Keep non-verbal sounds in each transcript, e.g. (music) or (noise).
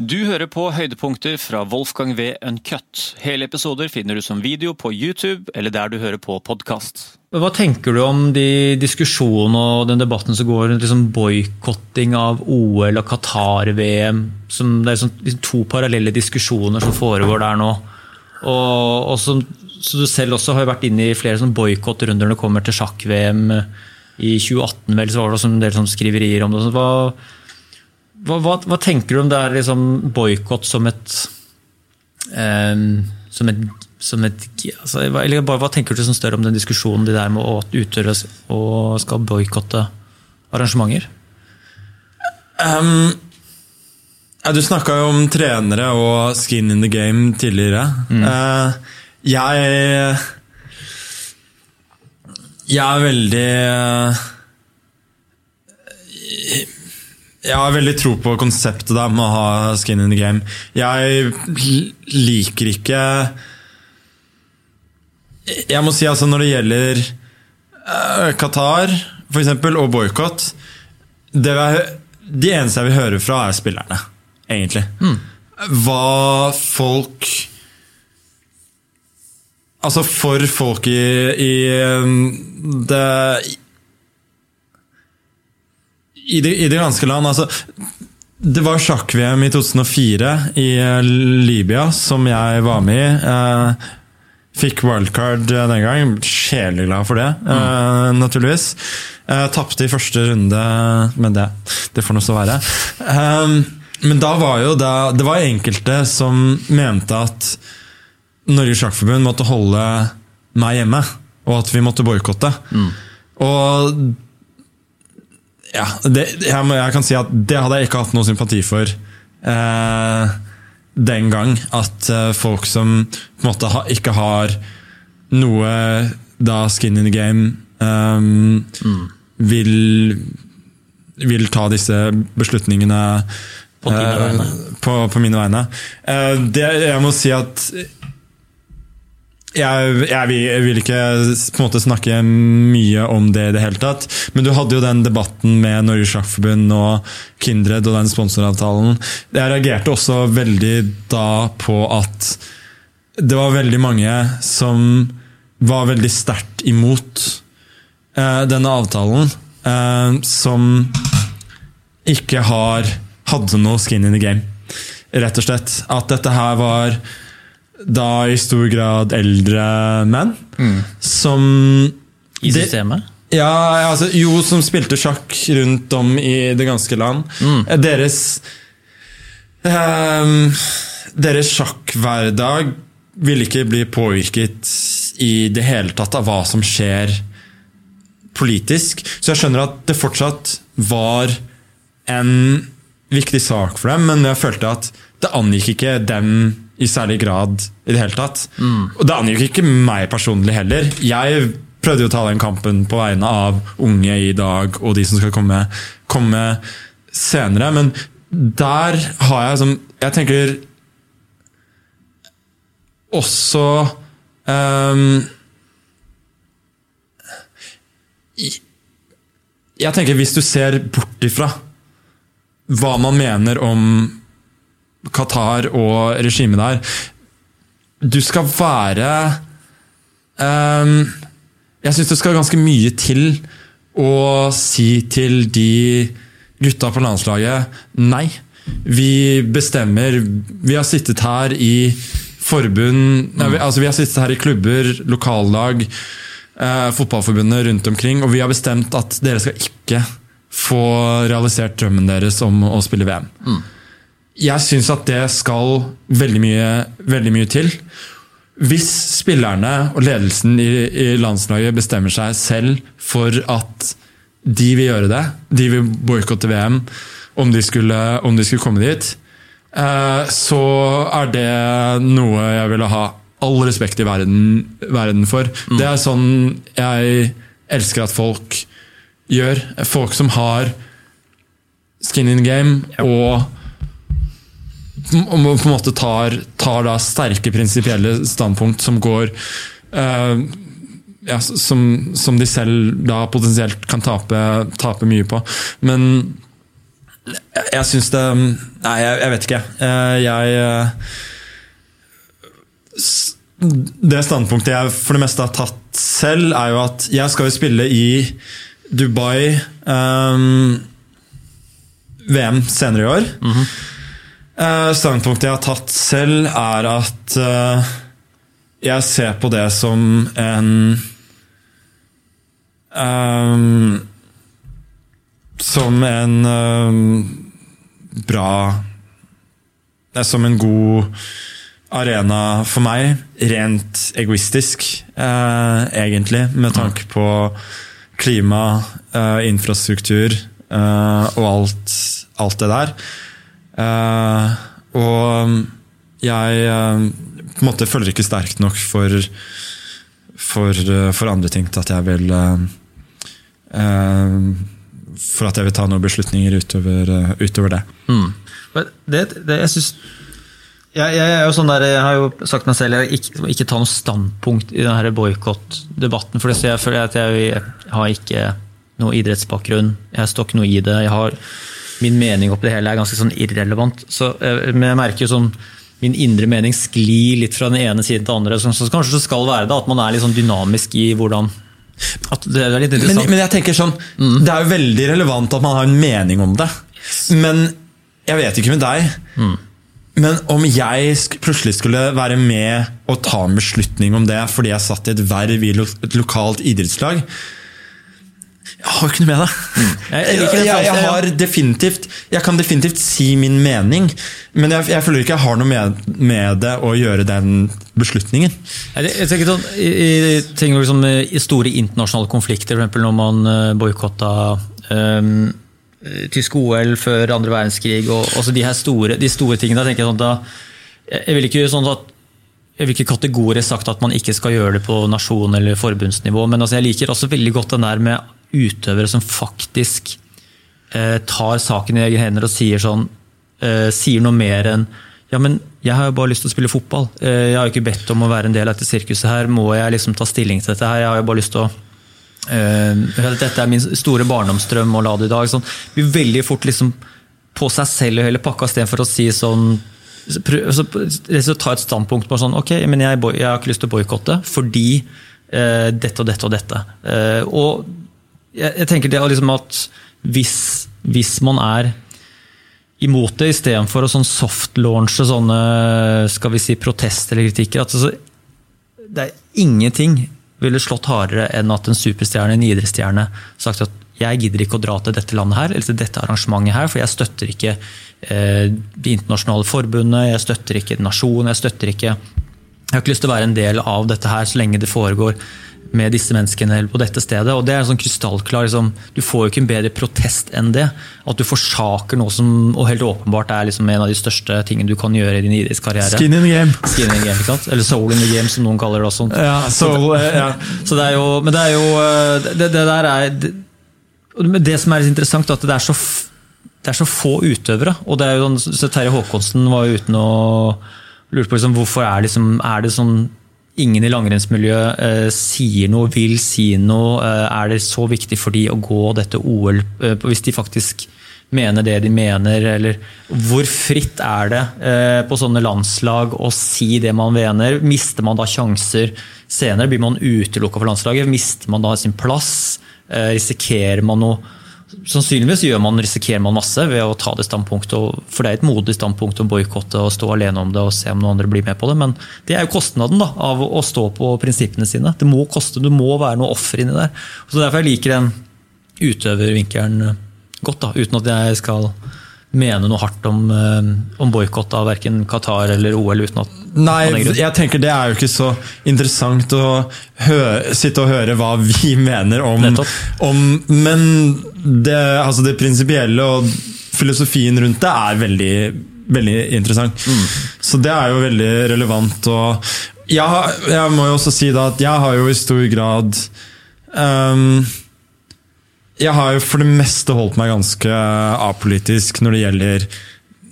Du hører på høydepunkter fra Wolfgang V. Uncut. Hele episoder finner du som video på YouTube eller der du hører på podkast. Hva tenker du om de diskusjonene og den debatten som går rundt liksom boikotting av OL og Qatar-VM? Det er liksom, liksom to parallelle diskusjoner som foregår der nå. Og, og som, så du selv også har vært inne i flere sånn boikottrunder når det kommer til sjakk-VM. I 2018 vel, så var det også en del sånn skriverier om det. Hva, hva, hva, hva, tenker du om det er liksom boikott som et um, som et, som et altså, eller bare, Hva tenker du som større om den diskusjonen de der med å utøve og skal boikotte arrangementer? Um, ja, du snakka jo om trenere og skin in the game tidligere. Mm. Uh, jeg Jeg er veldig uh, jeg har veldig tro på konseptet der med å ha skin in the game. Jeg liker ikke Jeg må si altså når det gjelder uh, Qatar for eksempel, og boikott De eneste jeg vil høre fra, er spillerne, egentlig. Mm. Hva folk Altså for folk i, i det i det, i det ganske land altså, Det var sjakk-VM i 2004 i eh, Libya, som jeg var med i. Eh, fikk wildcard den gang. Sjeleglad for det, mm. eh, naturligvis. Eh, Tapte i første runde, men det, det får nå så være. Eh, men da var jo det det var enkelte som mente at Norges Sjakkforbund måtte holde meg hjemme, og at vi måtte boikotte. Mm. Og ja, det, jeg, jeg, kan si at det hadde jeg ikke hatt noe sympati for eh, den gang. At eh, folk som på en måte ha, ikke har noe da skin in the game, um, mm. vil, vil ta disse beslutningene på, eh, på, på mine vegne. Eh, det, jeg må si at jeg, jeg, vil, jeg, vil, ikke på en måte snakke mye om det i det hele tatt. Men du hadde jo den debatten med Norges Sjakkforbund og Kindred og den sponsoravtalen. Jeg reagerte også veldig da på at det var veldig mange som var veldig sterkt imot eh, denne avtalen. Eh, som ikke har hadde noe skin in the game, rett og slett. At dette her var da i stor grad eldre menn. Mm. Som I systemet? De, ja, altså, jo, som spilte sjakk rundt om i det ganske land. Mm. Deres um, Deres sjakkhverdag vil ikke bli påvirket i det hele tatt av hva som skjer politisk. Så jeg skjønner at det fortsatt var en viktig sak for dem, men jeg følte at det angikk ikke dem i særlig grad i det hele tatt. Mm. Og det angikk ikke meg personlig heller. Jeg prøvde jo å ta den kampen på vegne av unge i dag og de som skal komme, komme senere, men der har jeg som Jeg tenker også um, Jeg tenker hvis du ser bort ifra hva man mener om Qatar og regimet der Du skal være um, Jeg syns det skal ganske mye til å si til de gutta på landslaget nei. Vi bestemmer Vi har sittet her i forbund nei, vi, altså vi har sittet her i klubber, lokallag, eh, fotballforbundet rundt omkring, og vi har bestemt at dere skal ikke få realisert drømmen deres om å spille VM. Mm jeg syns at det skal veldig mye, veldig mye, til. Hvis spillerne og ledelsen i, i, landslaget bestemmer seg selv for at de vil gjøre det, de vil boikotte VM om de, skulle, om de skulle komme dit, eh, så er det noe jeg ville ha all respekt i verden, verden for. Mm. Det er sånn jeg elsker at folk gjør. Folk som har skin in game yep. På en måte tar, tar da sterke prinsipielle standpunkt som går uh, ja, som, som, de selv da potensielt kan tape, tape mye på. Men Jeg, syns det Nei, jeg, jeg vet ikke. Eh, Jeg eh, Det standpunktet jeg for det meste har tatt selv, er jo at jeg skal jo spille i Dubai um, VM senere i år. Eh, standpunktet jeg har tatt selv, er at uh, jeg ser på det som en um, Som en um, bra er som en god arena for meg, rent egoistisk, egentlig, med tanke på klima, infrastruktur og alt, alt det der. Eh, og jeg eh, på en måte føler ikke sterkt nok for, for, eh, for andre ting til at jeg vil For at jeg vil ta noen beslutninger utover, utover det. Mm. Det, det, jeg synes jeg, jeg er jo sånn der, jeg har jo sagt meg selv jeg ikke, ikke ta noe standpunkt i denne boikottdebatten. For jeg føler at jeg, har ikke noe idrettsbakgrunn. Jeg står ikke noe i det. jeg har Min mening oppi det hele er ganske sånn irrelevant. Så, eh, men jeg merker jo sånn min indre mening sklir litt fra den ene siden til den andre. Så, så kanskje det skal være det, at man er litt sånn dynamisk i hvordan at Det er litt Men, interessant. men jeg tenker sånn, det er jo veldig relevant at man har en mening om det. Men jeg vet ikke med deg. Men om jeg plutselig skulle være med og ta en beslutning om det fordi jeg satt i et verv i et lokalt idrettslag Jeg har jo ikke noe med det. (laughs) Jeg- jeg Jeg, jeg, har definitivt Jeg kan definitivt si min mening, men jeg, jeg føler ikke jeg har noe med, med det å gjøre den beslutningen. Jeg, tenker sånn, i, ting liksom, I store internasjonale konflikter, f.eks. når man uh, boikotta um, tysk OL før andre verdenskrig, og også de her store, de store tingene, da tenker jeg sånn da, jeg vil ikke sånn at jeg vil ikke kategorisk sagt at man ikke skal gjøre det på nasjon- eller forbundsnivå, men altså jeg liker også veldig godt den der med utøvere som faktisk eh, tar saken i egne hender og sier sånn eh, sier noe mer enn ja, men jeg har jo bare lyst til å spille fotball. Eh, jeg har jo ikke bedt om å være en del av dette sirkuset her. Må jeg liksom ta stilling til dette her? Jeg har jo bare lyst til å eh, Dette er min store barndomsdrøm å la det i dag. Sånn. Blir veldig fort liksom på seg selv og hele pakka, istedenfor å si sånn så, så ta et standpunkt på sånn Ok, men jeg, jeg har ikke lyst til å boikotte fordi eh, dette og dette og dette. Eh, og jeg, jeg tenker det liksom at hvis, hvis man er imot det, istedenfor å sånn soft-launche sånne skal vi si, protester eller kritikker at altså, Det er ingenting ville slått hardere enn at en superstjerne, en idrettsstjerne, sagt at jeg gidder ikke å dra til dette landet her, eller til dette arrangementet her, for jeg støtter ikke eh, det internasjonale forbundet, jeg støtter ikke nasjonen, jeg støtter ikke Jeg har ikke lyst til å være en del av dette her så lenge det foregår med disse menneskene eller på dette stedet. og det er sånn krystallklar, liksom, Du får jo ikke en bedre protest enn det. At du forsaker noe som og helt åpenbart er liksom en av de største tingene du kan gjøre i din idrettskarriere. Skin in the game. Skin in the game? Eller soul in the game, som noen kaller det også. Ja, soul, ja. Så det er jo, men det er jo eh, Det, det der er det, det som er litt interessant, er at det er så, det er så få utøvere. og det er jo sånn, så Terje Håkonsen var jo uten å lurte på liksom, hvorfor er, liksom, er det sånn ingen i langrennsmiljøet eh, sier noe, vil si noe. Eh, er det så viktig for de å gå dette OL eh, hvis de faktisk mener det de mener? Eller hvor fritt er det eh, på sånne landslag å si det man mener? Mister man da sjanser senere? Blir man utelukka fra landslaget? Mister man da sin plass? Eh, risikerer man noe? Sannsynligvis gjør man, risikerer man masse ved å ta det standpunktet, for det er et modig standpunkt å boikotte og stå alene om det og se om noen andre blir med på det. Men det er jo kostnaden da, av å stå på prinsippene sine. Det må koste, det må være noe offer inni der. Så Derfor jeg liker den utøvervinkelen eh, godt, da, uten at jeg skal mene noe hardt om, eh, om boikott av verken Qatar eller OL. uten at Nei, jeg tenker det er jo ikke så interessant å høre, sitte og høre hva vi (laughs) mener om, om Men det, altså det prinsipielle og filosofien rundt det er veldig, veldig interessant. Mm. Så det er jo veldig relevant. Og jeg, jeg må jo også si da at jeg har jo i stor grad um, jeg har jo for det meste holdt meg ganske apolitisk når det gjelder,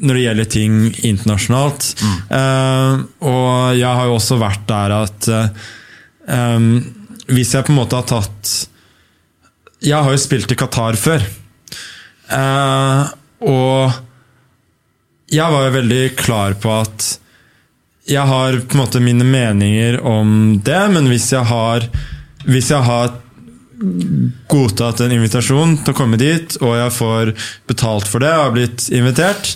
når det gjelder ting internasjonalt. Eh, og jeg har jo også vært der at uh, hvis jeg på en måte har tatt Jeg har jo spilt i Qatar før. Uh, Og jeg var jo veldig klar på at jeg har på en måte mine meninger om det, men hvis jeg har, hvis jeg har godtatt en invitasjon til å komme dit, og jeg får betalt for det og har blitt invitert,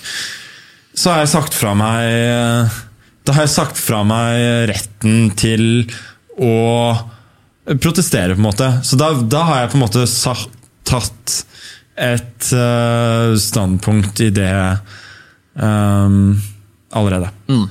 så har jeg sagt fra meg Da har jeg sagt fra meg retten til å protestere, på en måte. Så da, da har jeg på en måte satt, tatt et uh, standpunkt i det um, allerede. Mm.